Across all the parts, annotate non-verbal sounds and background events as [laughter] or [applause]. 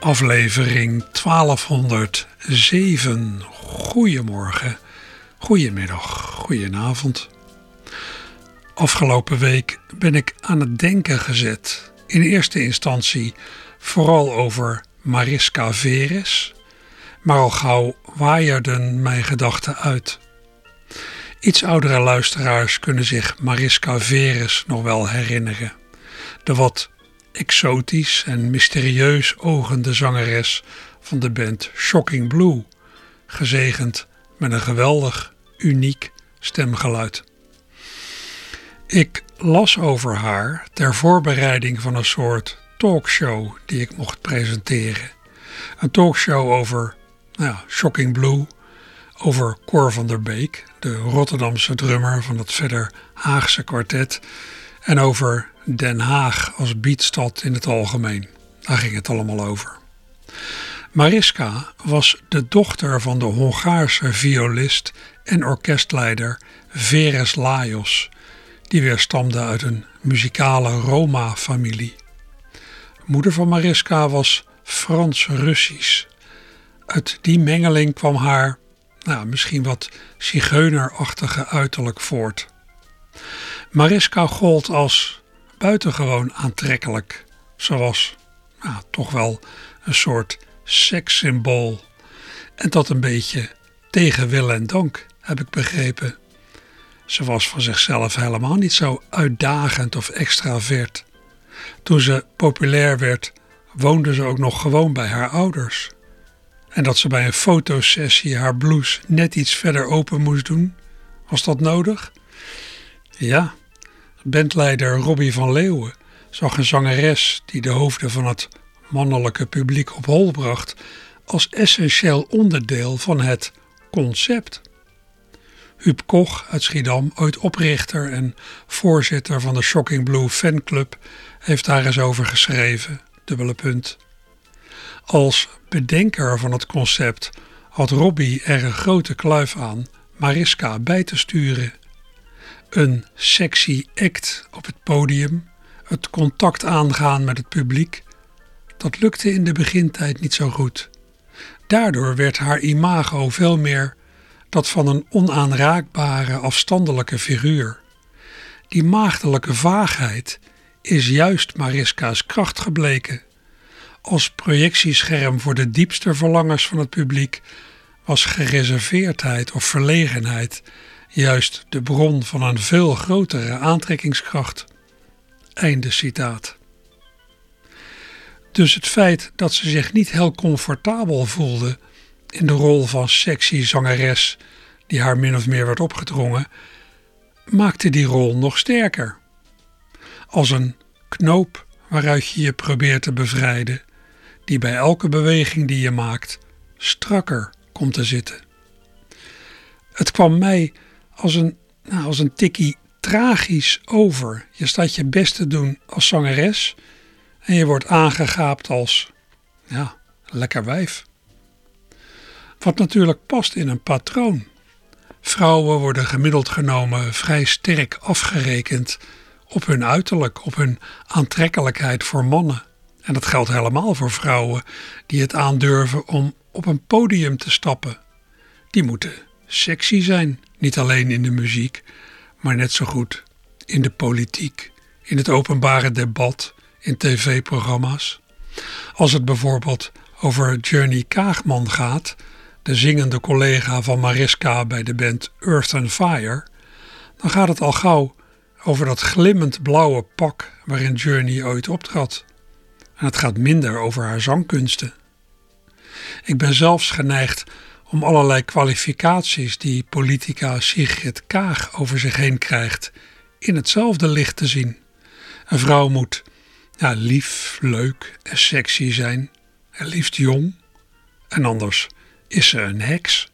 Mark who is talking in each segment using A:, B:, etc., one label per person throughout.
A: aflevering 1207. Goedemorgen, goedemiddag, goedenavond. Afgelopen week ben ik aan het denken gezet. In eerste instantie vooral over Mariska Veres maar al gauw waaierden mijn gedachten uit. Iets oudere luisteraars kunnen zich Mariska Veres nog wel herinneren. De wat exotisch en mysterieus ogende zangeres van de band Shocking Blue, gezegend met een geweldig, uniek stemgeluid. Ik las over haar ter voorbereiding van een soort talkshow die ik mocht presenteren. Een talkshow over nou Shocking Blue over Cor van der Beek, de Rotterdamse drummer van het verder Haagse kwartet, en over Den Haag als beatstad in het algemeen. Daar ging het allemaal over. Mariska was de dochter van de Hongaarse violist en orkestleider Veres Lajos, die weer stamde uit een muzikale Roma-familie. Moeder van Mariska was Frans-Russisch uit die mengeling kwam haar nou, misschien wat zigeunerachtige uiterlijk voort. Mariska gold als buitengewoon aantrekkelijk. Ze was nou, toch wel een soort sekssymbool. En dat een beetje tegen wil en dank, heb ik begrepen. Ze was van zichzelf helemaal niet zo uitdagend of extravert. Toen ze populair werd, woonde ze ook nog gewoon bij haar ouders. En dat ze bij een fotosessie haar blouse net iets verder open moest doen. Was dat nodig? Ja, bandleider Robbie van Leeuwen zag een zangeres die de hoofden van het mannelijke publiek op hol bracht als essentieel onderdeel van het concept. Huub Koch uit Schiedam, ooit oprichter en voorzitter van de Shocking Blue fanclub, heeft daar eens over geschreven. Dubbele punt. Als bedenker van het concept had Robbie er een grote kluif aan Mariska bij te sturen. Een sexy act op het podium, het contact aangaan met het publiek, dat lukte in de begintijd niet zo goed. Daardoor werd haar imago veel meer dat van een onaanraakbare, afstandelijke figuur. Die maagdelijke vaagheid is juist Mariska's kracht gebleken. Als projectiescherm voor de diepste verlangers van het publiek was gereserveerdheid of verlegenheid juist de bron van een veel grotere aantrekkingskracht. Einde citaat. Dus het feit dat ze zich niet heel comfortabel voelde in de rol van sexy zangeres die haar min of meer werd opgedrongen, maakte die rol nog sterker. Als een knoop waaruit je je probeert te bevrijden, die bij elke beweging die je maakt strakker komt te zitten. Het kwam mij als een, nou, als een tikkie tragisch over. Je staat je best te doen als zangeres en je wordt aangegaapt als, ja, lekker wijf. Wat natuurlijk past in een patroon. Vrouwen worden gemiddeld genomen vrij sterk afgerekend op hun uiterlijk, op hun aantrekkelijkheid voor mannen. En dat geldt helemaal voor vrouwen die het aandurven om op een podium te stappen. Die moeten sexy zijn, niet alleen in de muziek, maar net zo goed in de politiek, in het openbare debat, in tv-programma's. Als het bijvoorbeeld over Journey Kaagman gaat, de zingende collega van Mariska bij de band Earth and Fire, dan gaat het al gauw over dat glimmend blauwe pak waarin Journey ooit optrad. En het gaat minder over haar zangkunsten. Ik ben zelfs geneigd om allerlei kwalificaties die politica Sigrid Kaag over zich heen krijgt, in hetzelfde licht te zien. Een vrouw moet ja, lief, leuk en sexy zijn, en liefst jong. En anders is ze een heks.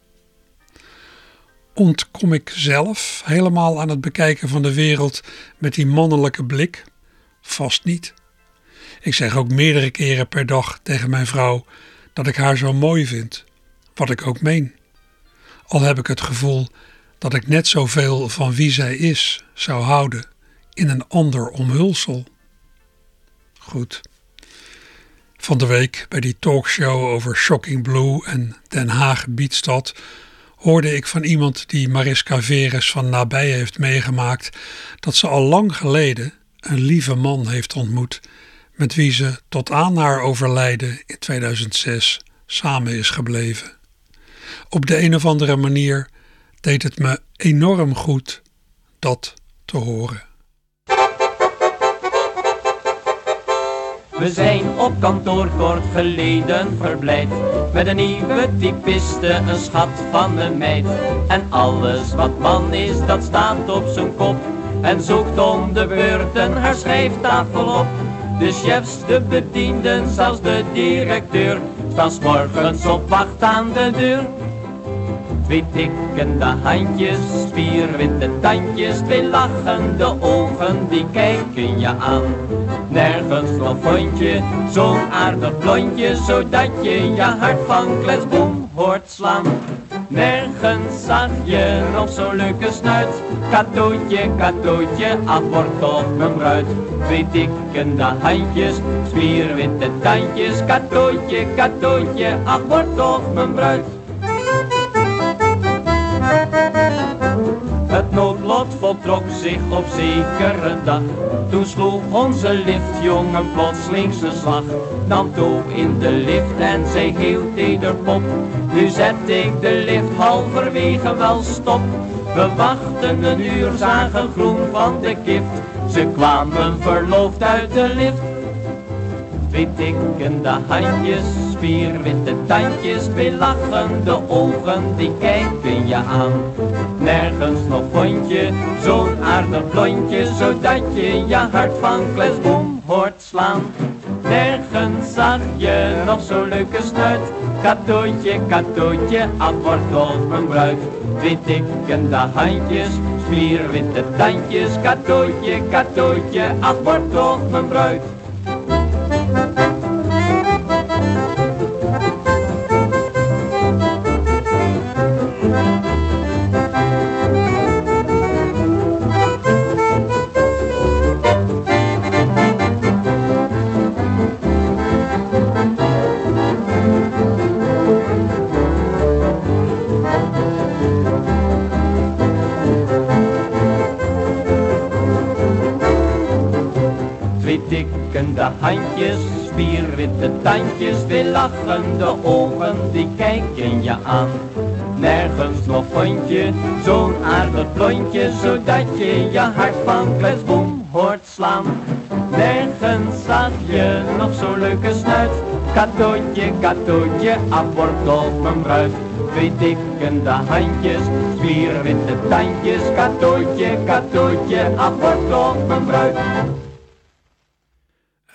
A: Ontkom ik zelf helemaal aan het bekijken van de wereld met die mannelijke blik? Vast niet. Ik zeg ook meerdere keren per dag tegen mijn vrouw dat ik haar zo mooi vind, wat ik ook meen. Al heb ik het gevoel dat ik net zoveel van wie zij is zou houden in een ander omhulsel. Goed. Van de week bij die talkshow over Shocking Blue en Den Haag Biedstad hoorde ik van iemand die Mariska Veres van nabij heeft meegemaakt dat ze al lang geleden een lieve man heeft ontmoet met wie ze tot aan haar overlijden in 2006 samen is gebleven. Op de een of andere manier deed het me enorm goed dat te horen.
B: We zijn op kantoor kort geleden verblijd. Met een nieuwe typiste, een schat van een meid. En alles wat man is, dat staat op zijn kop. En zoekt om de beurten haar schrijftafel op. De chefs, de bedienden, zelfs de directeur Staan morgens op wacht aan de deur Twee tikkende handjes, spierwitte tandjes, twee lachende ogen, die kijken je aan. Nergens nog vond je zo'n aardig blondje, zodat je je hart van kletsboom hoort slaan. Nergens zag je nog zo'n leuke snuit, katootje, katootje, ach word toch mijn bruid. Twee tikkende handjes, spierwitte tandjes, katootje, katootje, ach word toch mijn bruid. Voltrok zich op zekere dag. Toen sloeg onze liftjongen plotseling zijn slag. Nam toe in de lift en zei heel teder pop. Nu zet ik de lift halverwege wel stop. We wachten een uur, zagen groen van de kift. Ze kwamen verloofd uit de lift. Twee tikkende handjes, spierwitte tandjes, twee lachende ogen, die kijken je aan. Nergens nog vond je zo'n aardig blondje, zodat je je hart van klesboom hoort slaan. Nergens zag je nog zo'n leuke snuit, katootje, word toch mijn bruid. Twee tikkende handjes, spierwitte tandjes, katootje, word toch mijn bruid. De handjes, spierwitte tandjes, weer lachende ogen, die kijken je aan. Nergens nog vond je zo'n aardig zodat je je hart van klesboom hoort slaan. Nergens zag je nog zo'n leuke snuit, katootje, katootje, abort op mijn bruid. Twee tikkende handjes, spierwitte tandjes, katootje, katootje, abort op mijn bruid.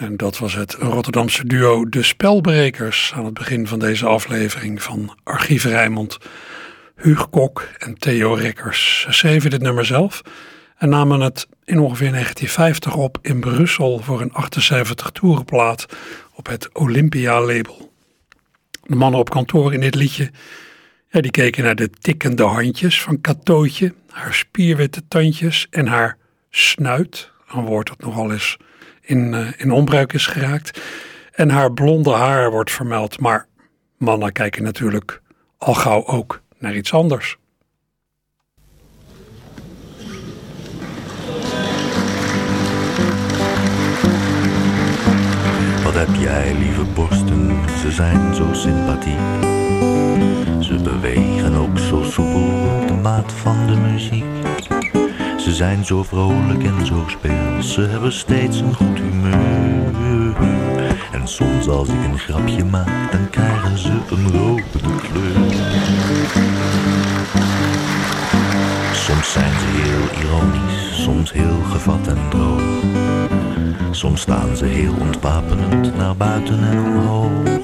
A: En dat was het Rotterdamse duo De Spelbrekers aan het begin van deze aflevering van Archief Rijmond. Huug Kok en Theo Rikkers. Ze schreven dit nummer zelf en namen het in ongeveer 1950 op in Brussel voor een 78 toerenplaat op het Olympia label. De mannen op kantoor in dit liedje ja, die keken naar de tikkende handjes van Katootje, haar spierwitte tandjes en haar snuit, een woord dat nogal eens in, uh, in onbruik is geraakt. En haar blonde haar wordt vermeld. Maar mannen kijken natuurlijk al gauw ook naar iets anders.
C: Wat heb jij, lieve borsten, ze zijn zo sympathiek. Ze bewegen ook zo soepel de maat van de muziek. Ze zijn zo vrolijk en zo speels, ze hebben steeds een goed humeur. En soms als ik een grapje maak, dan krijgen ze een rode kleur. Soms zijn ze heel ironisch, soms heel gevat en droog. Soms staan ze heel ontwapenend naar buiten en omhoog.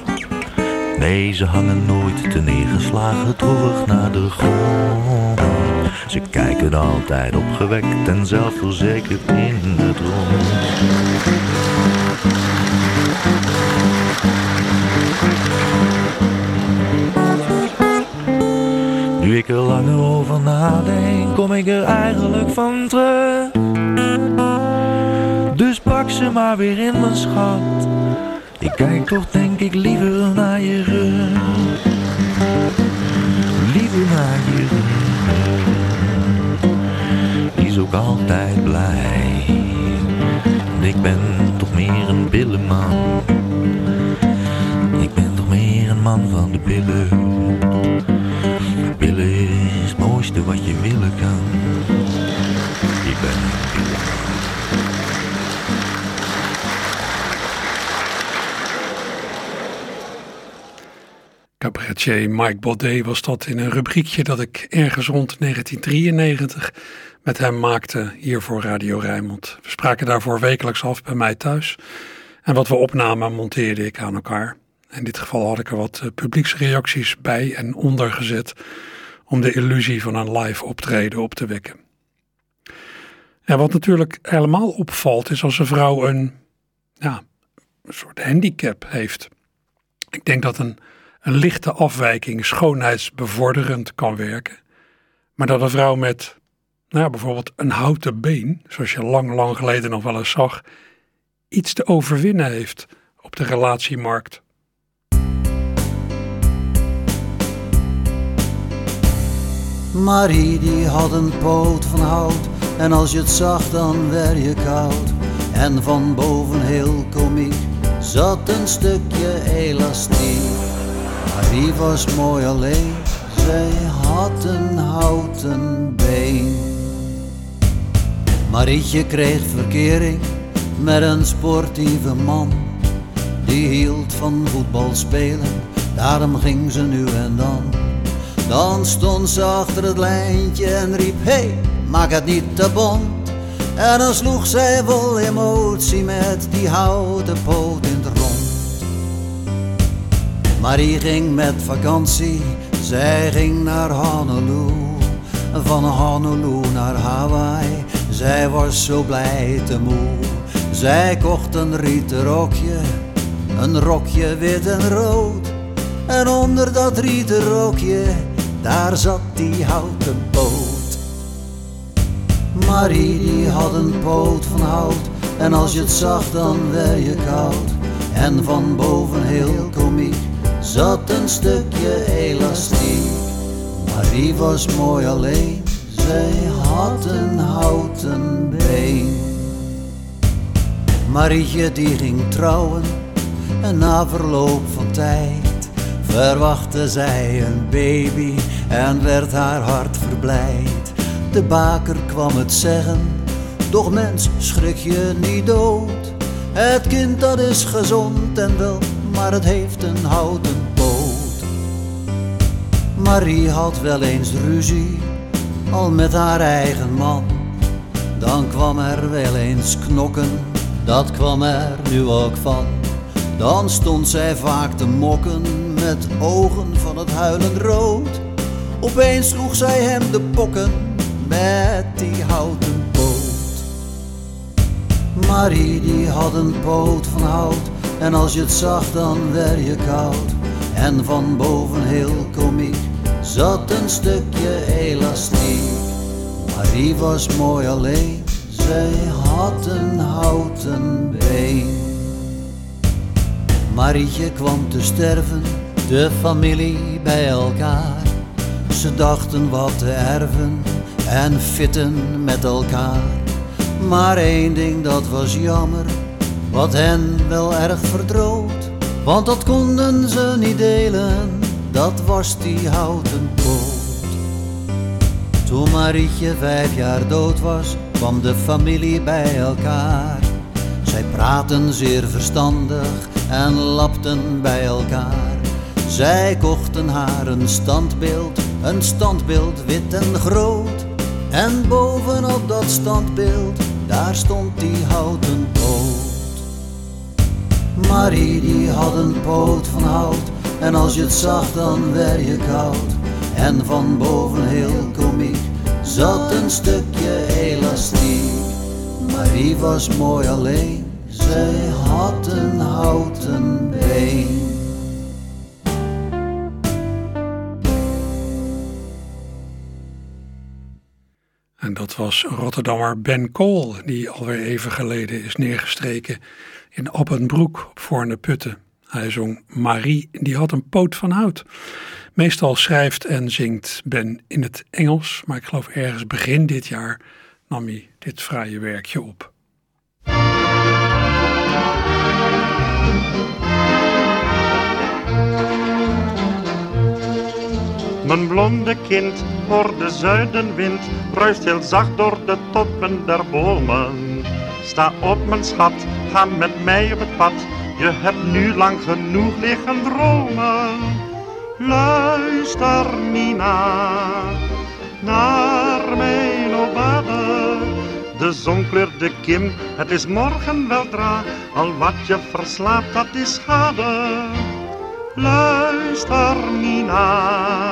C: Nee, ze hangen nooit te neergeslagen, droevig naar de grond. Ze kijken altijd opgewekt en zelfverzekerd in het rond. Nu ik er langer over nadenk, kom ik er eigenlijk van terug. Dus pak ze maar weer in mijn schat. Ik kijk toch denk ik liever naar je rug. Liever naar je rug. Ook altijd blij. Ik ben toch meer een billenman. Ik ben toch meer een man van de billen. Billen is het mooiste wat je willen kan. Ik ben een billen.
A: Cabaretier Mike Baudet was dat in een rubriekje dat ik ergens rond 1993 met hem maakte hier voor Radio Rijnmond. We spraken daarvoor wekelijks af bij mij thuis. En wat we opnamen monteerde ik aan elkaar. In dit geval had ik er wat eh, publieksreacties bij en onder gezet om de illusie van een live optreden op te wekken. En wat natuurlijk helemaal opvalt is als een vrouw een, ja, een soort handicap heeft. Ik denk dat een, een lichte afwijking schoonheidsbevorderend kan werken. Maar dat een vrouw met nou bijvoorbeeld een houten been, zoals je lang, lang geleden nog wel eens zag, iets te overwinnen heeft op de relatiemarkt.
D: Marie die had een poot van hout en als je het zag dan werd je koud. En van boven heel komiek zat een stukje elastiek. Marie was mooi alleen, zij had een houten been. Marietje kreeg verkering met een sportieve man. Die hield van voetbal spelen, daarom ging ze nu en dan. Dan stond ze achter het lijntje en riep: Hey, maak het niet te bont. En dan sloeg zij vol emotie met die houten poot in het rond. Marie ging met vakantie, zij ging naar Honolulu. Van Honolulu naar Hawaii, zij was zo blij te moe. Zij kocht een rieten rokje, een rokje wit en rood. En onder dat rieten rokje, daar zat die houten poot. Marie die had een poot van hout, en als je het zag dan werd je koud. En van boven heel komiek zat een stukje elastiek. Marie was mooi alleen, zij had een houten been. Marietje die ging trouwen en na verloop van tijd verwachtte zij een baby en werd haar hart verblijd. De baker kwam het zeggen, doch mens schrik je niet dood. Het kind dat is gezond en wel, maar het heeft een houten poot. Marie had wel eens ruzie, al met haar eigen man. Dan kwam er wel eens knokken, dat kwam er nu ook van. Dan stond zij vaak te mokken met ogen van het huilend rood. Opeens sloeg zij hem de pokken met die houten poot. Marie die had een poot van hout en als je het zag dan werd je koud. En van boven heel komiek zat een stukje elastiek. Marie was mooi alleen, zij had een houten been. Marietje kwam te sterven, de familie bij elkaar. Ze dachten wat te erven en fitten met elkaar. Maar één ding dat was jammer, wat hen wel erg verdroot. Want dat konden ze niet delen, dat was die houten poot. Toen Marietje vijf jaar dood was, kwam de familie bij elkaar. Zij praten zeer verstandig en lapten bij elkaar. Zij kochten haar een standbeeld, een standbeeld wit en groot. En bovenop dat standbeeld, daar stond die houten poot. Marie die had een poot van hout, en als je het zag dan werd je koud. En van boven heel komiek zat een stukje elastiek. Marie was mooi alleen, zij had een houten been.
A: En dat was Rotterdammer Ben Kool, die alweer even geleden is neergestreken in Appenbroek op Voorne Putten. Hij zong Marie, die had een poot van hout. Meestal schrijft en zingt Ben in het Engels, maar ik geloof ergens begin dit jaar nam hij dit fraaie werkje op.
E: Mijn blonde kind hoor de zuidenwind, ruist heel zacht door de toppen der bomen. Sta op mijn schat, ga met mij op het pad, je hebt nu lang genoeg liggen dromen. Luister Nina, naar mijn obade. De zon kleurt de kim, het is morgen weldra, al wat je verslaapt dat is schade. Luister Nina,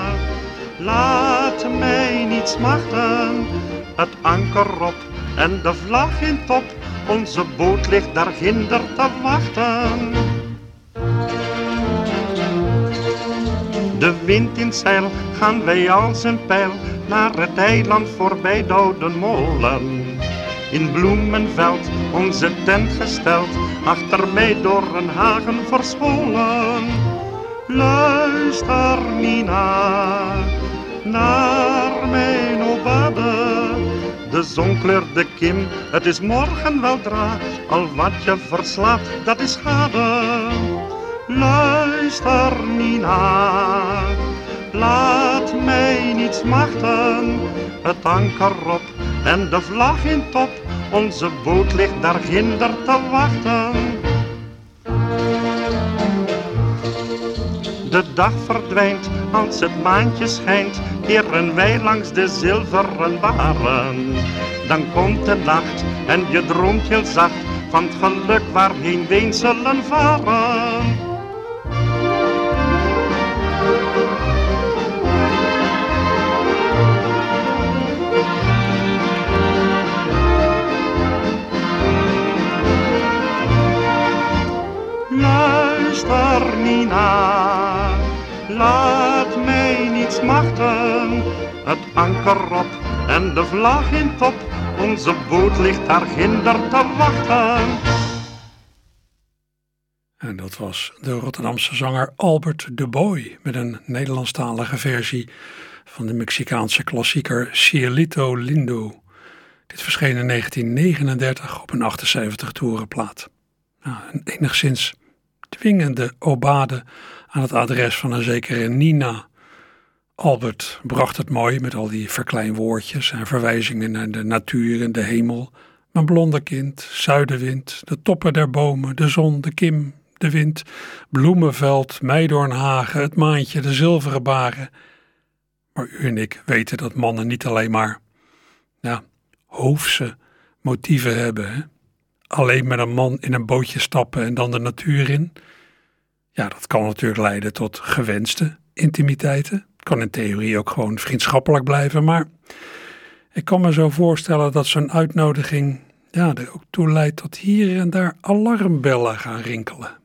E: laat mij niet smachten. Het anker op en de vlag in top, onze boot ligt daar ginder te wachten. De wind in zeil gaan wij als een pijl naar het eiland voorbij Doudenmolen. In bloemenveld onze tent gesteld, achter mij door een hagen verscholen. Luister Nina, naar obade. De zon kleurt de kim, het is morgen weldra, al wat je verslaapt, dat is schade. Luister Nina, laat mij niet smachten. Het anker op en de vlag in top, onze boot ligt daar ginder te wachten. De dag verdwijnt als het maantje schijnt, keren wij langs de zilveren baren. Dan komt de nacht en je droomt heel zacht van het geluk waarheen wij zullen varen. Luister smachten. Het anker op en de vlag in top, onze boot ligt daar ginder te wachten.
A: En dat was de Rotterdamse zanger Albert de Boy met een Nederlandstalige versie van de Mexicaanse klassieker Cielito Lindo. Dit verscheen in 1939 op een 78 toerenplaat. Nou, een enigszins dwingende obade aan het adres van een zekere Nina. Albert bracht het mooi met al die verkleinwoordjes en verwijzingen naar de natuur en de hemel. Mijn blonde kind, zuidenwind, de toppen der bomen, de zon, de kim, de wind, bloemenveld, meidoornhagen, het maantje, de zilveren baren. Maar u en ik weten dat mannen niet alleen maar, ja, hoofdse motieven hebben. Alleen met een man in een bootje stappen en dan de natuur in. Ja, dat kan natuurlijk leiden tot gewenste intimiteiten. Kan in theorie ook gewoon vriendschappelijk blijven, maar ik kan me zo voorstellen dat zo'n uitnodiging ja, er ook toe leidt tot hier en daar alarmbellen gaan rinkelen.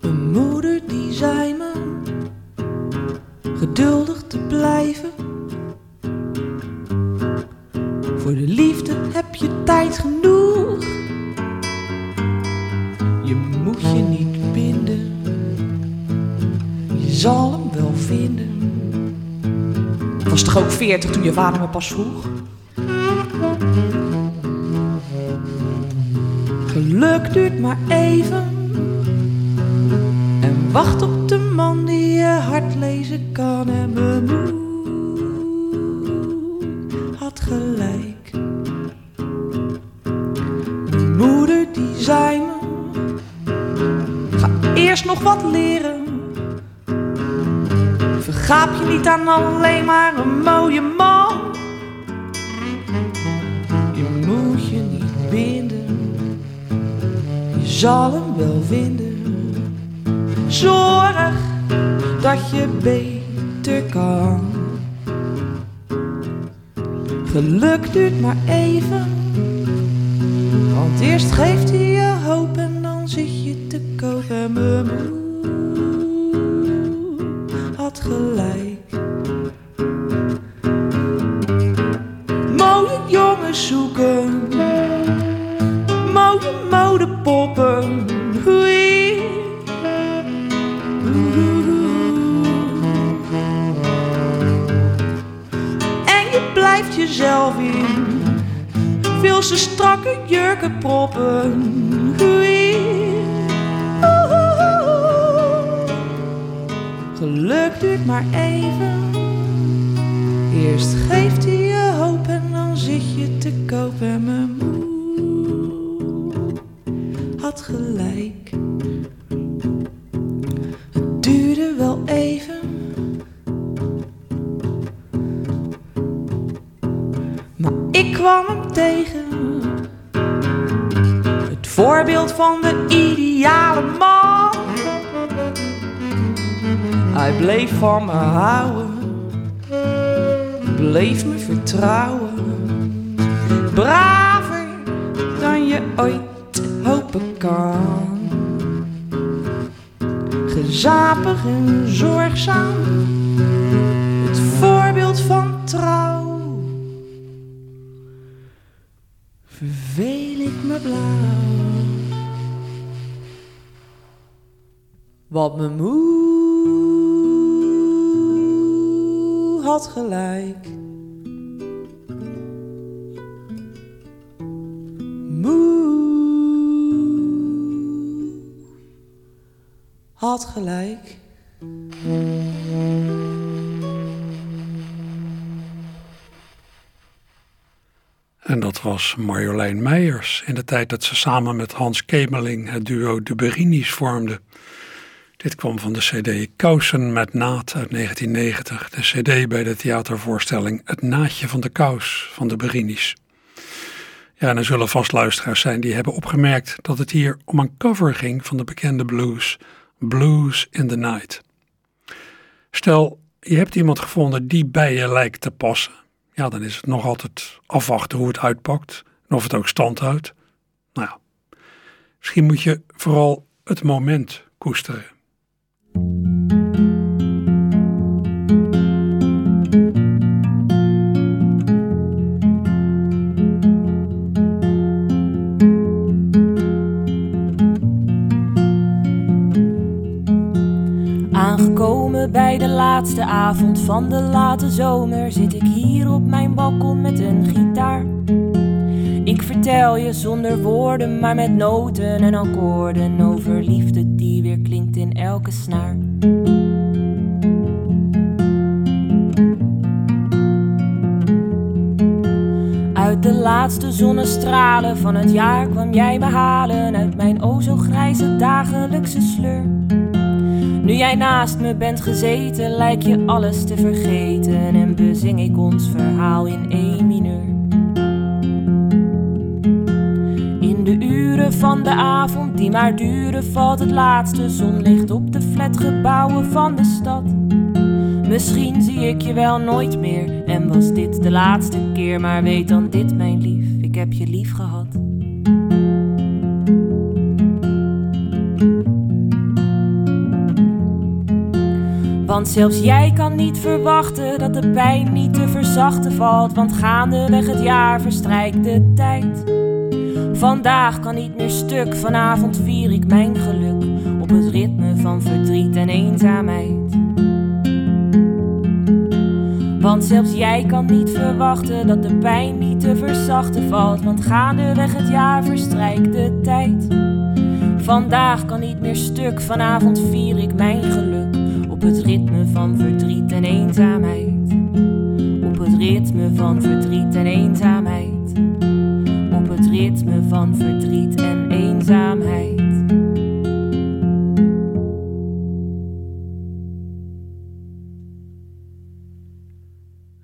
F: Mijn moeder die zei me geduldig te blijven. Voor de liefde heb je tijd genoeg. Je moet je niet binden, je zal hem wel vinden. Was toch ook veertig toen je vader me pas vroeg? Geluk duurt maar even. En wacht op de man die je hart lezen kan. En moeder had gelijk. Aan alleen maar een mooie man. Je moet je niet binden je zal hem wel vinden. Zorg dat je beter kan. Geluk duurt maar even, want eerst geeft hij je te koop en mijn moe had gelijk. Het duurde wel even. Maar ik kwam hem tegen. Het voorbeeld van de ideale man. Hij bleef van me houden, bleef me vertrouwen. Braver dan je ooit hopen kan. Gezapig en zorgzaam, het voorbeeld van trouw. Verveel ik me blauw. Wat me moe had gelijk. Had gelijk.
A: En dat was Marjolein Meijers in de tijd dat ze samen met Hans Kemeling het duo De Berini's vormden. Dit kwam van de CD Kousen met Naad uit 1990, de CD bij de theatervoorstelling Het Naadje van de Kous van de Berini's. Ja, en er zullen vast luisteraars zijn die hebben opgemerkt dat het hier om een cover ging van de bekende blues, Blues in the Night. Stel, je hebt iemand gevonden die bij je lijkt te passen. Ja, dan is het nog altijd afwachten hoe het uitpakt en of het ook stand houdt. Nou ja, misschien moet je vooral het moment koesteren.
G: Laatste avond van de late zomer zit ik hier op mijn balkon met een gitaar. Ik vertel je zonder woorden, maar met noten en akkoorden over liefde die weer klinkt in elke snaar. Uit de laatste zonnestralen van het jaar kwam jij me halen uit mijn o zo grijze dagelijkse sleur. Nu jij naast me bent gezeten, lijkt je alles te vergeten en bezing ik ons verhaal in één mineur. In de uren van de avond die maar duren, valt het laatste zonlicht op de flatgebouwen van de stad. Misschien zie ik je wel nooit meer en was dit de laatste keer, maar weet dan dit, mijn lief, ik heb je lief gehad. Want zelfs jij kan niet verwachten dat de pijn niet te verzachten valt. Want gaandeweg het jaar verstrijkt de tijd. Vandaag kan niet meer stuk, vanavond vier ik mijn geluk op het ritme van verdriet en eenzaamheid. Want zelfs jij kan niet verwachten dat de pijn niet te verzachten valt. Want gaandeweg het jaar verstrijkt de tijd. Vandaag kan niet meer stuk, vanavond vier ik mijn geluk het ritme van verdriet en eenzaamheid. Op het ritme van verdriet en eenzaamheid. Op het ritme van verdriet en eenzaamheid.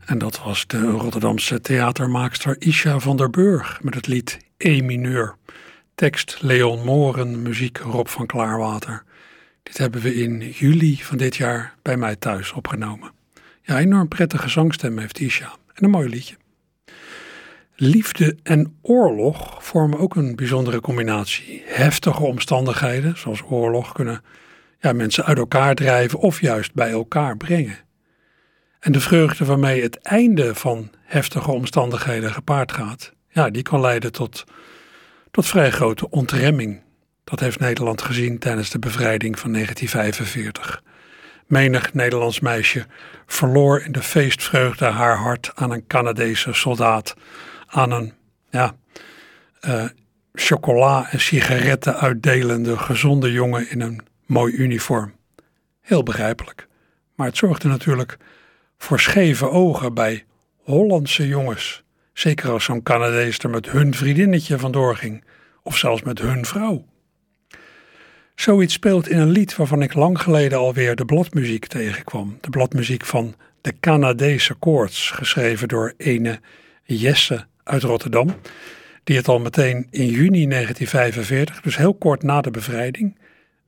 A: En dat was de Rotterdamse theatermaakster Isha van der Burg met het lied E mineur. Tekst Leon Moren, muziek Rob van Klaarwater. Dit hebben we in juli van dit jaar bij mij thuis opgenomen. Ja, enorm prettige zangstem heeft Isha en een mooi liedje. Liefde en oorlog vormen ook een bijzondere combinatie. Heftige omstandigheden, zoals oorlog, kunnen ja, mensen uit elkaar drijven of juist bij elkaar brengen. En de vreugde waarmee het einde van heftige omstandigheden gepaard gaat, ja, die kan leiden tot, tot vrij grote ontremming. Dat heeft Nederland gezien tijdens de bevrijding van 1945. Menig Nederlands meisje verloor in de feestvreugde haar hart aan een Canadese soldaat, aan een ja, uh, chocola en sigaretten uitdelende gezonde jongen in een mooi uniform. Heel begrijpelijk. Maar het zorgde natuurlijk voor scheve ogen bij Hollandse jongens. Zeker als zo'n Canadees er met hun vriendinnetje vandoor ging, of zelfs met hun vrouw. Zoiets speelt in een lied waarvan ik lang geleden alweer de bladmuziek tegenkwam. De bladmuziek van de Canadese Koorts, geschreven door ene Jesse uit Rotterdam. Die het al meteen in juni 1945, dus heel kort na de bevrijding,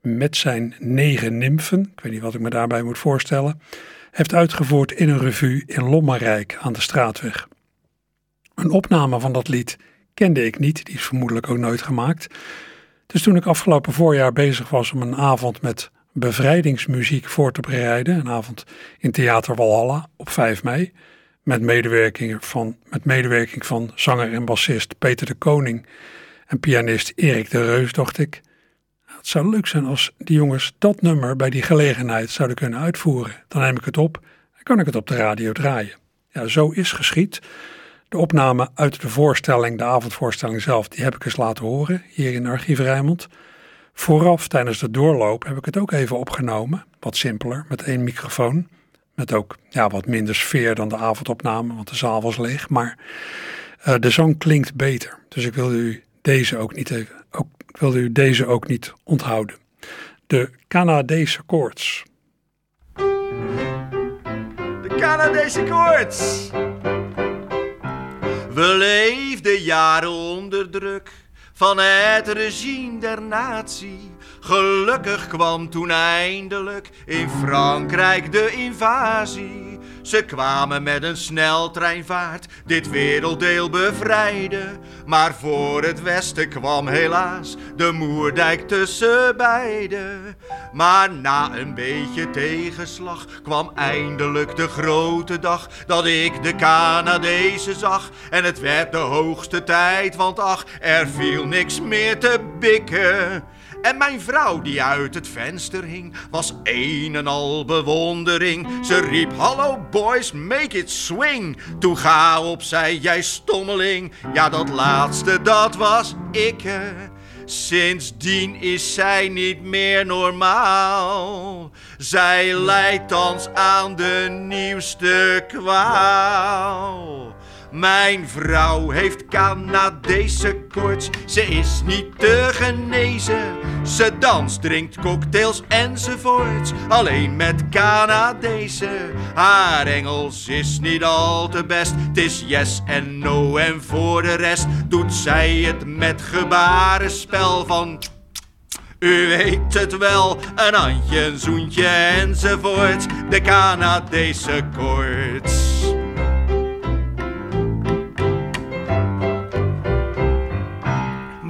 A: met zijn negen nymfen, ik weet niet wat ik me daarbij moet voorstellen, heeft uitgevoerd in een revue in Lommerrijk aan de Straatweg. Een opname van dat lied kende ik niet, die is vermoedelijk ook nooit gemaakt. Dus toen ik afgelopen voorjaar bezig was om een avond met bevrijdingsmuziek voor te bereiden, een avond in Theater Walhalla op 5 mei, met medewerking van, met medewerking van zanger en bassist Peter de Koning en pianist Erik de Reus, dacht ik, het zou leuk zijn als die jongens dat nummer bij die gelegenheid zouden kunnen uitvoeren. Dan neem ik het op en kan ik het op de radio draaien. Ja, zo is geschied. De opname uit de voorstelling, de avondvoorstelling zelf, die heb ik eens laten horen hier in Archief Rijnmond. Vooraf tijdens de doorloop heb ik het ook even opgenomen, wat simpeler, met één microfoon. Met ook ja, wat minder sfeer dan de avondopname, want de zaal was leeg. Maar uh, de zang klinkt beter. Dus ik wilde u deze ook niet even, ook, ik wilde u deze ook niet onthouden. De Canadese koorts.
H: De Canadese koorts. We leefden jaren onder druk van het regime der natie. Gelukkig kwam toen eindelijk in Frankrijk de invasie. Ze kwamen met een sneltreinvaart dit werelddeel bevrijden. Maar voor het westen kwam helaas de Moerdijk tussen beiden. Maar na een beetje tegenslag kwam eindelijk de grote dag dat ik de Canadezen zag. En het werd de hoogste tijd, want ach, er viel niks meer te bikken. En mijn vrouw die uit het venster hing, was een en al bewondering. Ze riep, hallo boys, make it swing. Toen ga opzij, jij stommeling. Ja, dat laatste, dat was ik. Sindsdien is zij niet meer normaal. Zij lijdt thans aan de nieuwste kwaal. Mijn vrouw heeft Canadese koorts, ze is niet te genezen. Ze danst, drinkt cocktails enzovoorts, alleen met Canadese. Haar Engels is niet al te best, het is yes en no en voor de rest doet zij het met gebarenspel van... U weet het wel, een handje, een zoentje enzovoort, de Canadese koorts.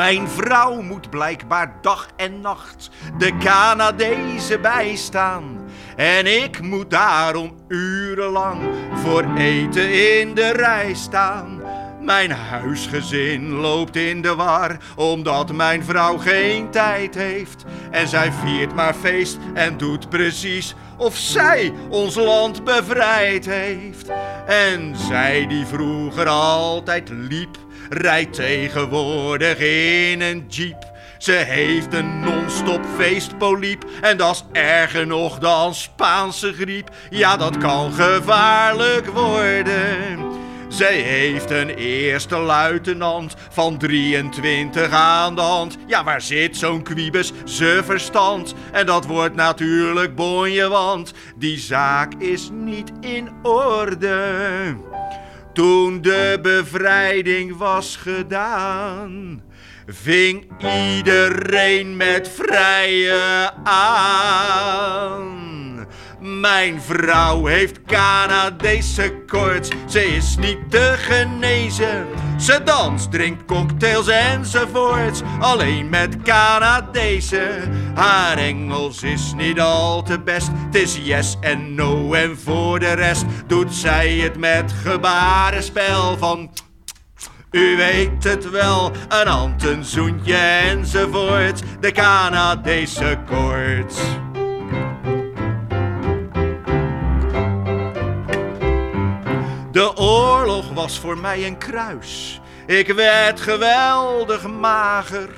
H: Mijn vrouw moet blijkbaar dag en nacht de Canadezen bijstaan. En ik moet daarom urenlang voor eten in de rij staan. Mijn huisgezin loopt in de war, omdat mijn vrouw geen tijd heeft. En zij viert maar feest en doet precies of zij ons land bevrijd heeft. En zij die vroeger altijd liep rijdt tegenwoordig in een jeep. Ze heeft een non-stop feestpoliep en dat is erger nog dan Spaanse griep. Ja, dat kan gevaarlijk worden. Zij heeft een eerste luitenant van 23 aan de hand. Ja, waar zit zo'n kwiebus ze verstand? En dat wordt natuurlijk bonje, want die zaak is niet in orde. Toen de bevrijding was gedaan, ving iedereen met vrije aan. Mijn vrouw heeft Canadese koorts, ze is niet te genezen. Ze danst, drinkt cocktails enzovoorts, alleen met Canadese. Haar Engels is niet al te best, het is yes en no en voor de rest doet zij het met gebarenspel van... U weet het wel, een hand, een zoentje enzovoort, de Canadese koorts. De oorlog was voor mij een kruis. Ik werd geweldig mager.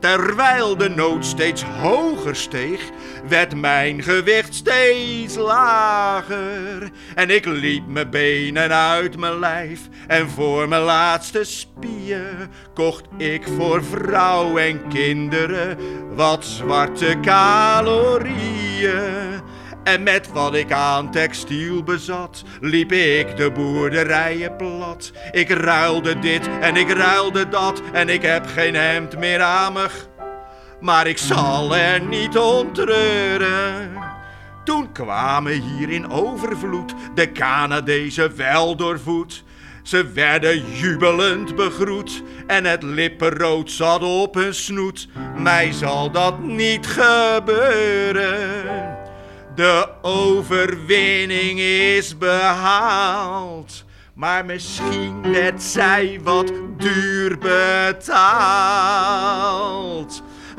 H: Terwijl de nood steeds hoger steeg, werd mijn gewicht steeds lager. En ik liep mijn benen uit mijn lijf. En voor mijn laatste spier kocht ik voor vrouw en kinderen wat zwarte calorieën. En met wat ik aan textiel bezat, liep ik de boerderijen plat. Ik ruilde dit en ik ruilde dat en ik heb geen hemd meer aan. Maar ik zal er niet om treuren. Toen kwamen hier in overvloed de Canadezen wel doorvoed. Ze werden jubelend begroet en het lippenrood zat op hun snoet. Mij zal dat niet gebeuren. De overwinning is behaald. Maar misschien werd zij wat duur betaald.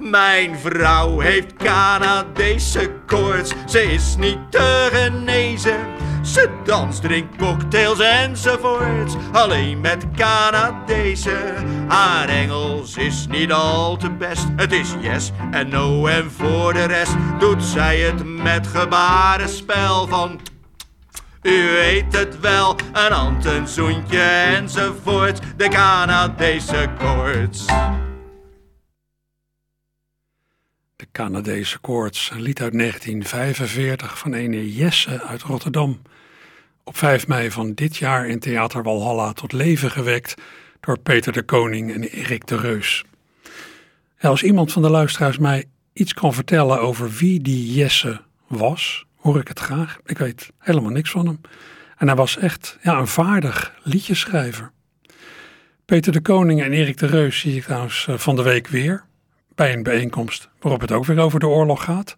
H: Mijn vrouw heeft Canadese koorts, ze is niet te genezen. Ze danst, drinkt cocktails enzovoorts, alleen met Canadese. Haar Engels is niet al te best, het is yes en no en voor de rest doet zij het met gebarenspel van... U weet het wel, een hand, een zoentje enzovoort, de Canadese koorts.
A: Canadese koorts, een lied uit 1945 van ene Jesse uit Rotterdam. Op 5 mei van dit jaar in Theater Walhalla tot leven gewekt door Peter de Koning en Erik de Reus. als iemand van de luisteraars mij iets kan vertellen over wie die Jesse was, hoor ik het graag. Ik weet helemaal niks van hem. En hij was echt ja, een vaardig liedjeschrijver. Peter de Koning en Erik de Reus zie ik trouwens eh, van de week weer bij een bijeenkomst waarop het ook weer over de oorlog gaat.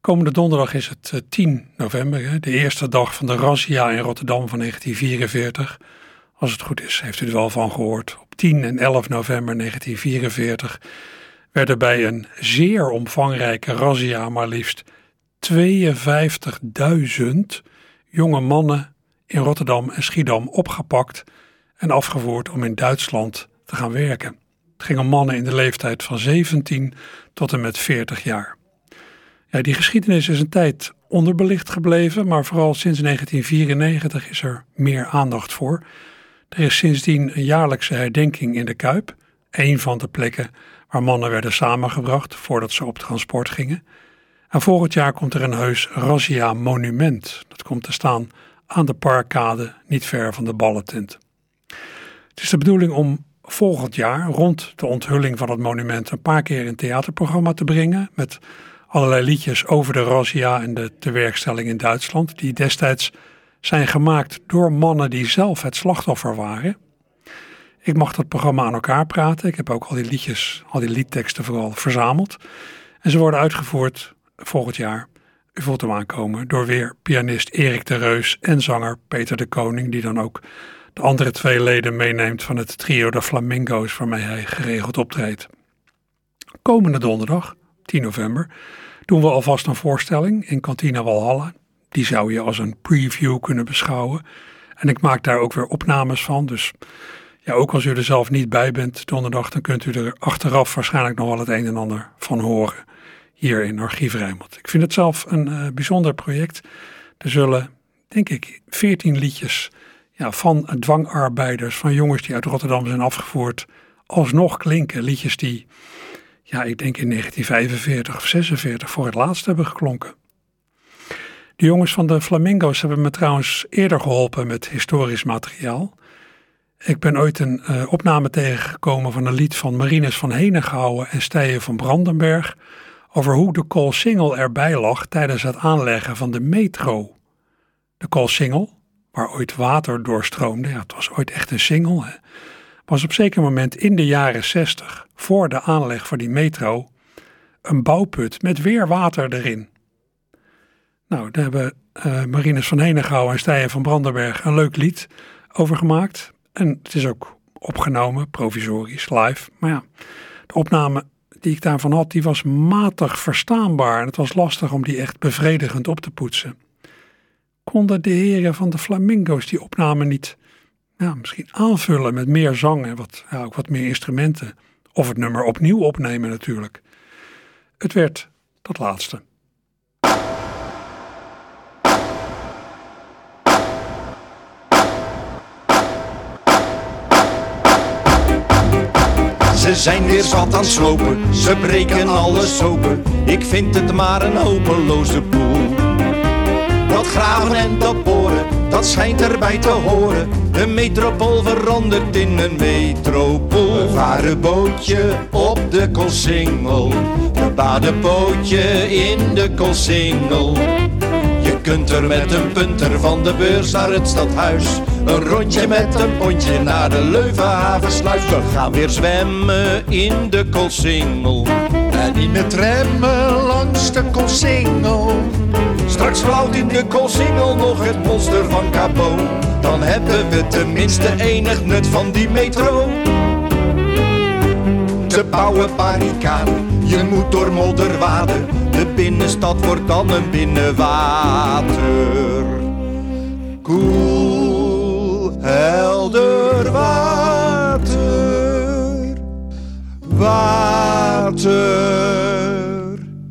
A: Komende donderdag is het 10 eh, november, de eerste dag van de razzia in Rotterdam van 1944. Als het goed is, heeft u er wel van gehoord. Op 10 en 11 november 1944 werden bij een zeer omvangrijke razzia maar liefst 52.000 jonge mannen in Rotterdam en Schiedam opgepakt en afgevoerd om in Duitsland te gaan werken. Het ging om mannen in de leeftijd van 17 tot en met 40 jaar. Ja, die geschiedenis is een tijd onderbelicht gebleven, maar vooral sinds 1994 is er meer aandacht voor. Er is sindsdien een jaarlijkse herdenking in de Kuip, een van de plekken waar mannen werden samengebracht voordat ze op transport gingen. En volgend jaar komt er een heus Razzia monument. Dat komt te staan aan de parkkade niet ver van de ballentent. Het is de bedoeling om volgend jaar rond de onthulling van het monument een paar keer een theaterprogramma te brengen met allerlei liedjes over de razzia en de tewerkstelling in Duitsland, die destijds zijn gemaakt door mannen die zelf het slachtoffer waren. Ik mag dat programma aan elkaar praten. Ik heb ook al die liedjes, al die liedteksten vooral verzameld. En ze worden uitgevoerd volgend jaar, u voelt hem aankomen, door weer pianist Erik de Reus en zanger Peter de Koning, die dan ook de andere twee leden meeneemt van het trio de Flamingo's waarmee hij geregeld optreedt. Komende donderdag, 10 november, doen we alvast een voorstelling in Cantina Walhalla. Die zou je als een preview kunnen beschouwen. En ik maak daar ook weer opnames van. Dus ja, ook als u er zelf niet bij bent donderdag, dan kunt u er achteraf waarschijnlijk nog wel het een en ander van horen. Hier in Archief Rijnmond. Ik vind het zelf een uh, bijzonder project. Er zullen, denk ik, 14 liedjes ja, van dwangarbeiders, van jongens die uit Rotterdam zijn afgevoerd, alsnog klinken. Liedjes die, ja, ik denk in 1945 of 46 voor het laatst hebben geklonken. De jongens van de Flamingo's hebben me trouwens eerder geholpen met historisch materiaal. Ik ben ooit een uh, opname tegengekomen van een lied van Marines van Henegouwen en Stijen van Brandenberg over hoe de Koolsingel erbij lag tijdens het aanleggen van de metro. De Koolsingel, waar ooit water doorstroomde, ja, het was ooit echt een singel, hè, was op zeker moment in de jaren 60, voor de aanleg van die metro, een bouwput met weer water erin. Nou, daar hebben uh, Marines van Henegouwen en Stijen van Brandenberg een leuk lied over gemaakt. En het is ook opgenomen, provisorisch, live. Maar ja, de opname die ik daarvan had, die was matig verstaanbaar. En het was lastig om die echt bevredigend op te poetsen. Konden de heren van de Flamingo's die opname niet ja, misschien aanvullen met meer zang en wat, ja, ook wat meer instrumenten? Of het nummer opnieuw opnemen natuurlijk. Het werd dat laatste.
I: Ze zijn weer zat aan slopen, ze breken alles open. Ik vind het maar een hopeloze boel. Graven en dat boren, dat schijnt erbij te horen. De metropool verandert in een metropool. We varen bootje op de Koolsingel. We baden bootje in de Koolsingel. Je kunt er met een punter van de beurs naar het stadhuis. Een rondje met een pontje naar de Leuvenhavensluis. We gaan weer zwemmen in de Koolsingel. En niet met remmen langs de Koolsingel. Straks flauwt in de Koolsingel nog het monster van Cabo. Dan hebben we tenminste enig nut van die metro. Ze bouwen barricaden, je moet door modder waden. De binnenstad wordt dan een binnenwater. Koel, helder water, water.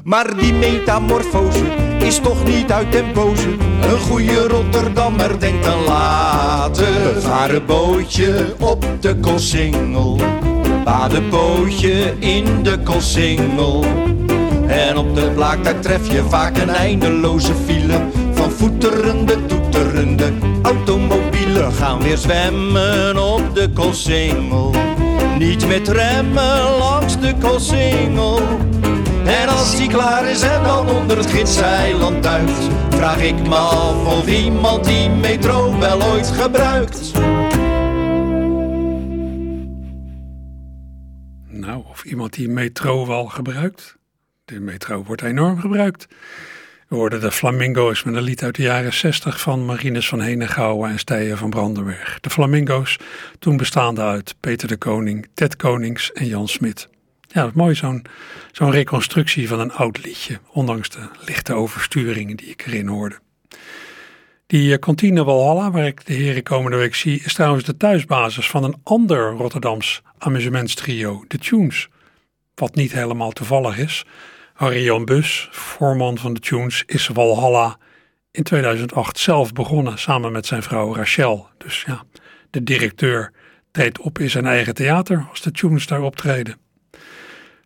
I: Maar die metamorfose is toch niet uit den boze. Een goede Rotterdammer denkt dan later. Varen bootje op de Koolsingel. Badenbootje in de Koolsingel. En op de blaak daar tref je vaak een eindeloze file van voeterende, toeterende automobielen. Gaan weer zwemmen op de Koolsingel. Niet met remmen langs de Koolsingel. En als die klaar is en dan onder het gidseiland duikt, vraag ik me af of iemand die metro wel ooit gebruikt.
A: Nou, of iemand die metro wel gebruikt. De metro wordt enorm gebruikt. We hoorden de Flamingo's met een lied uit de jaren 60 van Marines van Henegouwen en Stijen van Brandenberg. De Flamingo's, toen bestaande uit Peter de Koning, Ted Konings en Jan Smit. Ja, dat is mooi, zo'n reconstructie van een oud liedje, ondanks de lichte oversturingen die ik erin hoorde. Die uh, kantine Walhalla, waar ik de heren komende week zie, is trouwens de thuisbasis van een ander Rotterdams amusementstrio, de Tunes. Wat niet helemaal toevallig is. Harry-Jan Bus, voorman van de Tunes, is Walhalla in 2008 zelf begonnen samen met zijn vrouw Rachel. Dus ja, de directeur treedt op in zijn eigen theater als de Tunes daar optreden.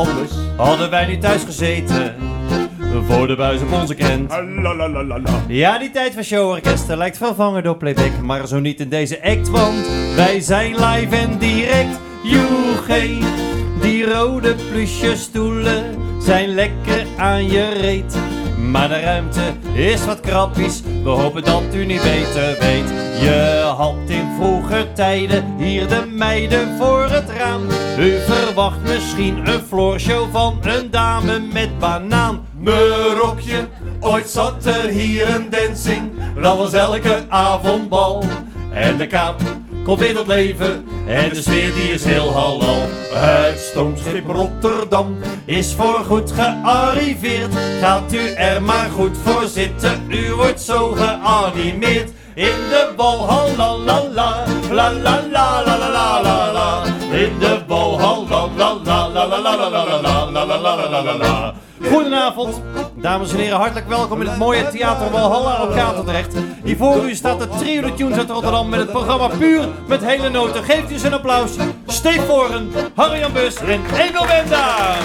J: Anders hadden wij niet thuis gezeten. Voor de buis op onze krent. Ja, die tijd van showorkesten lijkt vervangen door playback. Maar zo niet in deze act, want wij zijn live en direct. Joegé, die rode plusje stoelen zijn lekker aan je reet. Maar de ruimte is wat krappies, we hopen dat u niet beter weet. Je had in vroeger tijden hier de meiden voor het raam. U verwacht misschien een floorshow van een dame met banaan.
K: Mijn rokje, ooit zat er hier een dancing, dat was elke avond bal.
J: En de kaap komt weer tot leven en de sfeer die is heel halal.
K: Het stoomschip Rotterdam
J: is voorgoed gearriveerd. Gaat u er maar goed voor zitten, u wordt zo geanimeerd. In de walhal, la la la, la la la la. In de walhal, la la la la la la. Goedenavond, dames en heren, hartelijk welkom in het mooie Theater Walhalla op Katendrecht. Hier voor u staat de trio de Tunes uit Rotterdam met het programma Puur met hele noten. Geeft u eens een applaus. Steve Voren, Harry-Jan Bus en Emil Wenda.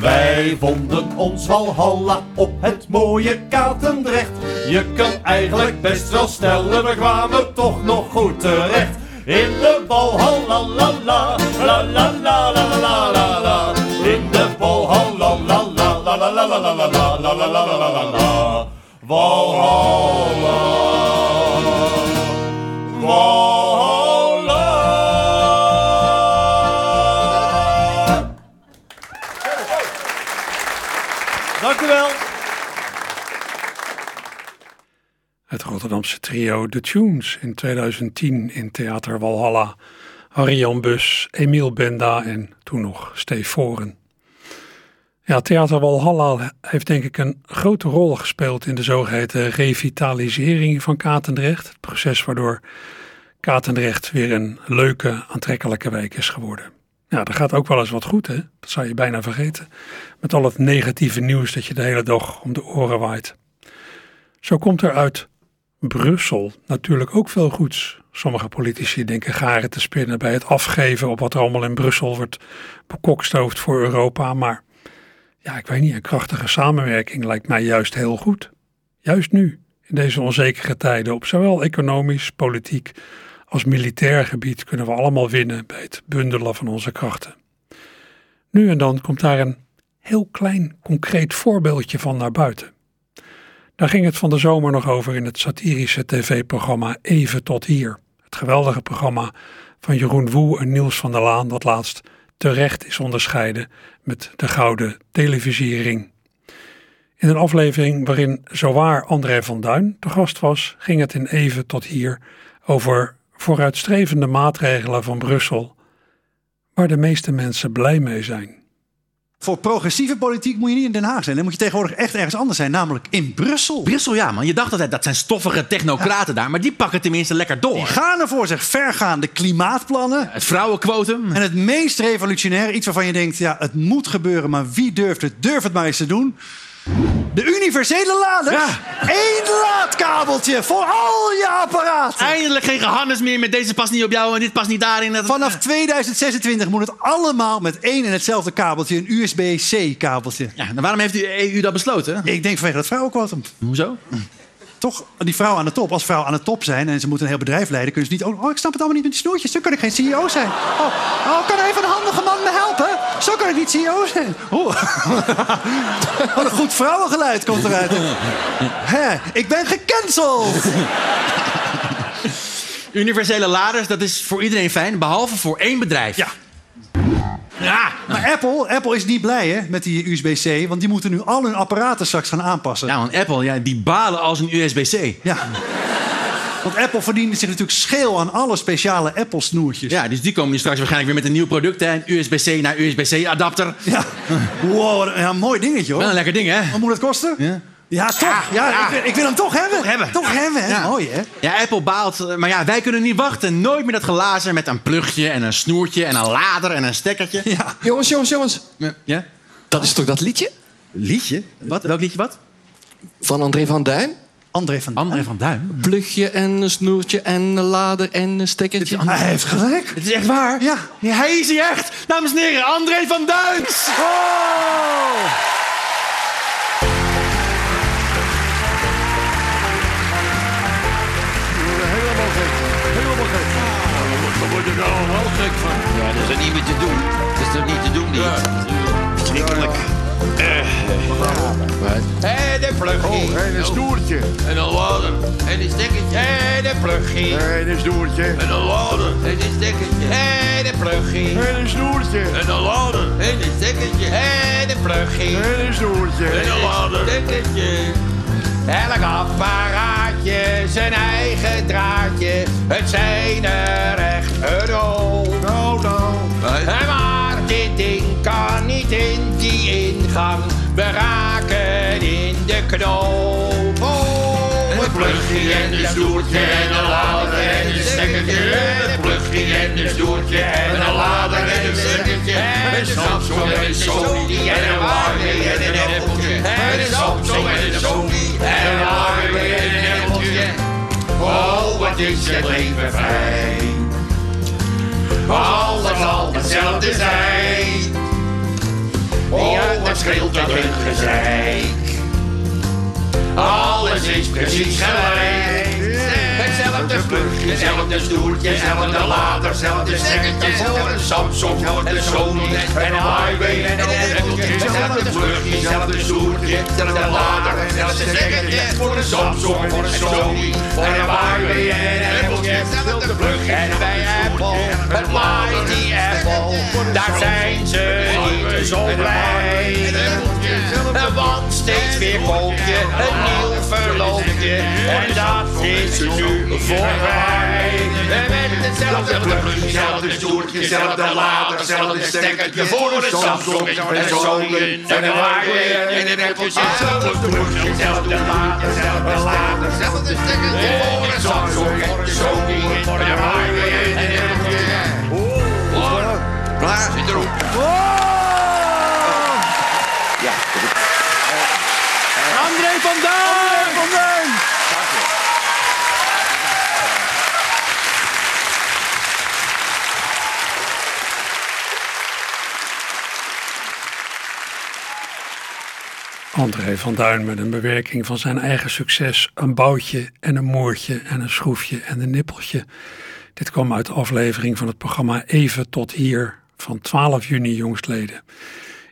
J: Wij vonden ons Valhalla op het mooie Katendrecht. Je kan eigenlijk best wel stellen, we kwamen toch nog goed terecht. In de Valhalla, la la, la la la la la la la. In de Valhalla, la la la la la la la la la la la la la la la. Valhalla.
A: Rotterdamse trio The Tunes in 2010 in Theater Walhalla. Harry-Jan Bus, Emiel Benda en toen nog Steve Voren. Ja, Theater Walhalla heeft denk ik een grote rol gespeeld in de zogeheten revitalisering van Katendrecht. Het proces waardoor Katendrecht weer een leuke, aantrekkelijke wijk is geworden. Ja, er gaat ook wel eens wat goed, hè? Dat zou je bijna vergeten. Met al het negatieve nieuws dat je de hele dag om de oren waait. Zo komt er uit Brussel natuurlijk ook veel goeds. Sommige politici denken garen te spinnen bij het afgeven op wat er allemaal in Brussel wordt bekokstoofd voor Europa. Maar ja, ik weet niet, een krachtige samenwerking lijkt mij juist heel goed. Juist nu, in deze onzekere tijden, op zowel economisch, politiek als militair gebied kunnen we allemaal winnen bij het bundelen van onze krachten. Nu en dan komt daar een heel klein concreet voorbeeldje van naar buiten. Daar ging het van de zomer nog over in het satirische tv-programma Even tot hier. Het geweldige programma van Jeroen Woe en Niels van der Laan, dat laatst terecht is onderscheiden met de Gouden Televisiering. In een aflevering waarin zowaar André van Duin te gast was, ging het in Even tot hier over vooruitstrevende maatregelen van Brussel, waar de meeste mensen blij mee zijn.
L: Voor progressieve politiek moet je niet in Den Haag zijn. Dan moet je tegenwoordig echt ergens anders zijn, namelijk in Brussel.
M: Brussel, ja man. Je dacht altijd, dat zijn stoffige technocraten daar. Maar die pakken tenminste lekker door.
L: Die gaan ervoor, zeg. Vergaande klimaatplannen.
M: Het vrouwenquotum.
L: En het meest revolutionair, iets waarvan je denkt... ja, het moet gebeuren, maar wie durft het? Durf het maar eens te doen. De universele lader.
M: Ja.
L: Eén laadkabeltje voor al je apparaten.
M: Eindelijk geen gehannes meer met deze past niet op jou en dit past niet daarin. Dat-
L: Vanaf 2026 moet het allemaal met één en hetzelfde kabeltje. Een USB-C kabeltje.
M: Ja, waarom heeft de EU dat besloten?
L: Ik denk vanwege dat vrouwenquotum.
M: Hoezo?
L: Toch, die vrouwen aan de top. Als vrouwen aan de top zijn en ze moeten een heel bedrijf leiden... kunnen ze niet... Oh, ik snap het allemaal niet met die snoertjes. Zo kan ik geen CEO zijn. Oh, oh kan even een handige man me helpen? Zo kan ik niet CEO zijn. Oh. [laughs] Wat een goed vrouwengeluid komt eruit. Hè, ik ben gecanceld.
M: Universele laders, dat is voor iedereen fijn, behalve voor één bedrijf.
L: Ja.
M: Ja,
L: Maar Apple, Apple is niet blij hè, met die USB-C... want die moeten nu al hun apparaten straks gaan aanpassen.
M: ja want Apple, ja, die balen als een USB-C.
L: Ja. Want Apple verdiende zich natuurlijk scheel aan alle speciale Apple-snoertjes.
M: Ja, dus die komen nu straks waarschijnlijk weer met een nieuw product, hè? Een USB-C naar USB-C adapter.
L: Ja. [laughs] Wow, een, ja, mooi dingetje hoor.
M: Wel een lekker ding, hè?
L: Wat moet het kosten?
M: Ja.
L: Ja, toch. Ja,
M: ja.
L: Ik, wil, ik wil hem toch hebben.
M: Toch hebben.
L: Toch hebben, hè? Mooi, hè?
M: Ja, Apple baalt, eh, maar ja, wij kunnen niet wachten. Nooit meer dat glazen met een plugje en een snoertje en een lader en een stekkertje.
L: Ja.
N: Jongens, jongens, jongens.
M: Ja?
N: Dat is toch dat liedje?
M: Liedje? Wat? Welk liedje wat?
N: Van André van Duin?
L: André van
M: André van Duin.
N: Plugje en een snoertje en een lader en een stekkertje.
L: Hij heeft gelijk.
M: Het is echt waar?
L: Ja.
M: Ja, hij is hier echt. Dames en heren, André van Duins.
L: Oh!
O: Wel gek van.
P: Ja, dat is er niet meer te doen. Dat is toch niet te doen, niet? Schrikkelijk. Hé, de pluggie.
O: Oh, en een snoertje.
P: En een lader. En een stekkertje. Hé, de pluggie.
O: En een snoertje.
P: En een lader. En een stekkertje. Hé, de pluggie.
O: En een snoertje.
P: En een lader. En een stekkertje. Hé, de pluggie.
O: En een snoertje.
P: En een lader. Stekkertje. Elk apparaatje zijn eigen draadje. Het zijn er echt een hoop.
O: Nou, nou.
P: Maar dit ding kan niet in die ingang. We raken knoop. Oh, een plugje en een stoertje en een lader en een stekkertje. Een plugje en een stoertje en een lader en een stekkertje. Een Samsung en een Sony en een Huawei en een appeltje. En een Samsung en een wat is het leven fijn. Alles zal hetzelfde zijn. Oh, wat scheelt dat een gezeik. Alles is precies gelijk. Hetzelfde plugje, hetzelfde stoeltje, hetzelfde lader, hetzelfde stekkertje, hetzelfde Samsung, hetzelfde Sony en een highway en een appeltje. Hetzelfde plugje, hetzelfde stoeltje, hetzelfde lader, hetzelfde stekkertje voor een Samsung, voor een Sony, voor een highway en een appeltje. Hetzelfde plugje en bij Apple, het Mighty Apple, daar zijn ze niet zo blij. Want steeds weer koop je een nieuw verloofje en dat is nu voorbij. En met hetzelfde plugje, hetzelfde stoeltje, hetzelfde lader, hetzelfde stekkertje voor een Samsung en Sony en een Huawei en een Apple. Hetzelfde plugje, hetzelfde lader, hetzelfde lader, hetzelfde stekkertje voor een Samsung en een Sony en een Huawei en een Apple. Klaar, zit erop.
M: André van Duin
A: met een bewerking van zijn eigen succes. Een boutje en een moertje en een schroefje en een nippeltje. Dit kwam uit de aflevering van het programma Even tot hier van 12 juni jongstleden.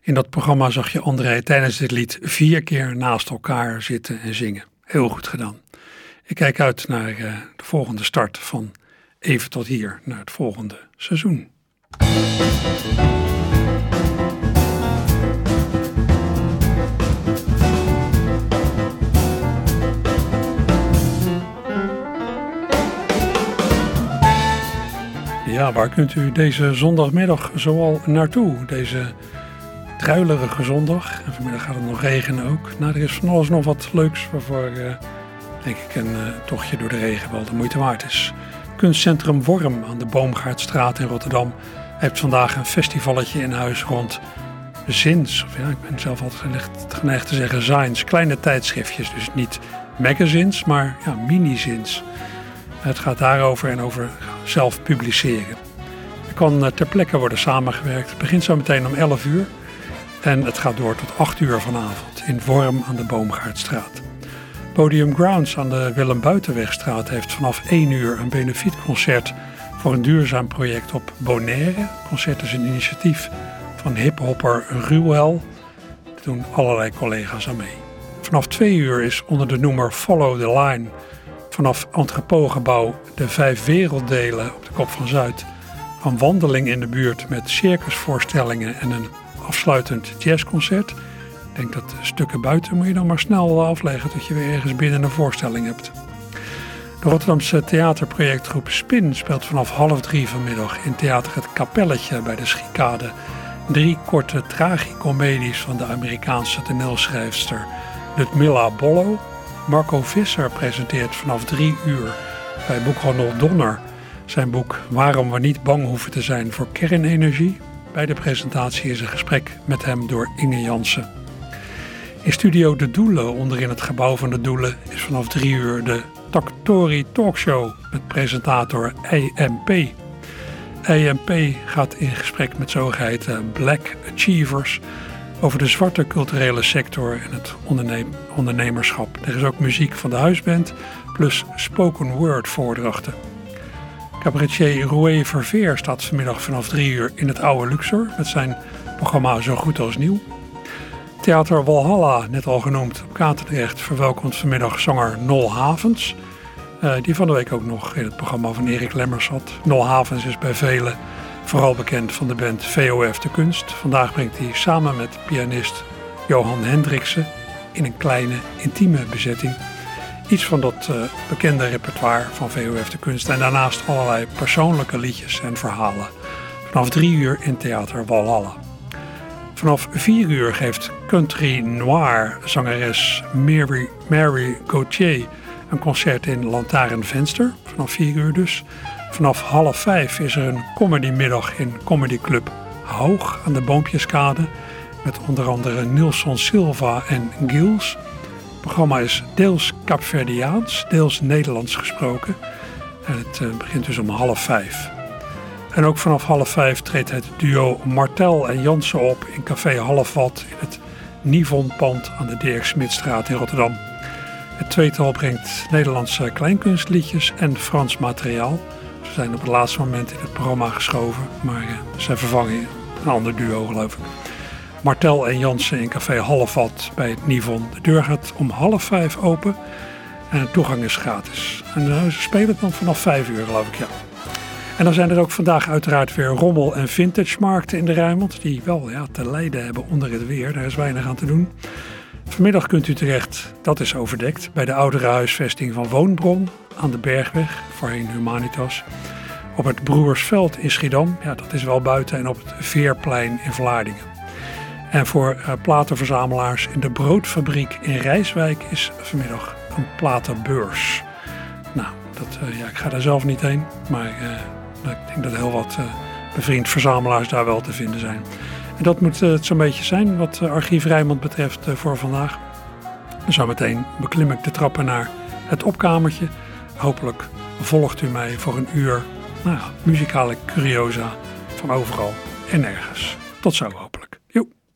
A: In dat programma zag je André tijdens dit lied vier keer naast elkaar zitten en zingen. Heel goed gedaan. Ik kijk uit naar eh, de volgende start van Even tot hier, naar het volgende seizoen. Ja, waar kunt u deze zondagmiddag zoal naartoe? Deze druilerige zondag. En vanmiddag gaat het nog regenen ook. Nou, er is van alles nog wat leuks waarvoor, eh, denk ik, een eh, tochtje door de regen wel de moeite waard is. Kunstcentrum Worm aan de Boomgaardstraat in Rotterdam heeft vandaag een festivalletje in huis rond zins. Of ja, ik ben zelf altijd geneigd, te zeggen zines. Kleine tijdschriftjes, dus niet magazines, maar ja, mini-zins. Het gaat daarover en over zelf publiceren. Er kan eh, ter plekke worden samengewerkt. Het begint zo meteen om 11 uur. En het gaat door tot 8 uur vanavond in Worm aan de Boomgaardstraat. Podium Grounds aan de Willem Buitenwegstraat heeft vanaf 1 uur een benefietconcert voor een duurzaam project op Bonaire. Concert is een initiatief van hiphopper Ruel. Daar doen allerlei collega's aan mee. Vanaf 2 uur is onder de noemer Follow the Line vanaf Entrepotgebouw de Vijf Werelddelen op de Kop van Zuid een wandeling in de buurt met circusvoorstellingen en een afsluitend jazzconcert. Ik denk dat stukken buiten moet je dan maar snel afleggen tot je weer ergens binnen een voorstelling hebt. De Rotterdamse theaterprojectgroep Spin speelt vanaf half drie vanmiddag in theater Het Kapelletje bij de Schikade drie korte tragicomedies van de Amerikaanse toneelschrijfster Ludmilla Bollo. Marco Visser presenteert vanaf drie uur bij boekhandel Donner zijn boek Waarom we niet bang hoeven te zijn voor kernenergie. Bij de presentatie is een gesprek met hem door Inge Jansen. In studio De Doelen, onderin het gebouw van De Doelen, is vanaf drie uur de Taktori Talkshow met presentator EMP. EMP gaat in gesprek met zogeheten Black Achievers over de zwarte culturele sector en het ondernemerschap. Er is ook muziek van de huisband, plus spoken word voordrachten. Cabaretier Roué Verveer staat vanmiddag vanaf drie uur in het oude Luxor met zijn programma Zo Goed Als Nieuw. Theater Walhalla, net al genoemd op Katendrecht, verwelkomt vanmiddag zanger Nol Havens. eh, die van de week ook nog in het programma van Erik Lemmers zat. Nol Havens is bij velen vooral bekend van de band VOF de Kunst. Vandaag brengt hij samen met pianist Johan Hendriksen in een kleine, intieme bezetting iets van dat eh, bekende repertoire van VOF de Kunst. En daarnaast allerlei persoonlijke liedjes en verhalen. Vanaf drie uur in Theater Walhalla. Vanaf 4 uur geeft country noir zangeres Mary, Mary Gauthier een concert in Lantaarnvenster. Vanaf 4 uur dus. Vanaf half 5 is er een comedymiddag in Comedy Club Hoog aan de Boompjeskade. Met onder andere Nilsson Silva en Gils. Het programma is deels Capverdiaans, deels Nederlands gesproken. En het eh, begint dus om half vijf. En ook vanaf half vijf treedt het duo Martel en Jansen op in Café Halfwat in het Nivonpand aan de Dirk Smitstraat in Rotterdam. Het tweetal brengt Nederlandse kleinkunstliedjes en Frans materiaal. Ze zijn op het laatste moment in het programma geschoven, maar uh, ze vervangen een ander duo geloof ik. Martel en Jansen in Café Halfvat bij het Nivon. De deur gaat om half vijf open en toegang is gratis. En ze spelen dan vanaf vijf uur geloof ik, ja. En dan zijn er ook vandaag uiteraard weer rommel- en vintage markten in de Rijnmond. Die wel ja, te lijden hebben onder het weer. Daar is weinig aan te doen. Vanmiddag kunt u terecht, dat is overdekt, bij de oudere huisvesting van Woonbron aan de Bergweg, voorheen Humanitas. Op het Broersveld in Schiedam, ja, dat is wel buiten, en op het Veerplein in Vlaardingen. En voor uh, platenverzamelaars in de broodfabriek in Rijswijk is vanmiddag een platenbeurs. Nou, dat, uh, ja, ik ga daar zelf niet heen, maar uh, ik denk dat heel wat bevriend verzamelaars daar wel te vinden zijn. En dat moet het zo'n beetje zijn wat Archief Rijnmond betreft voor vandaag. Zometeen beklim ik de trappen naar het opkamertje. Hopelijk volgt u mij voor een uur nou muzikale curiosa van overal en nergens. Tot zo.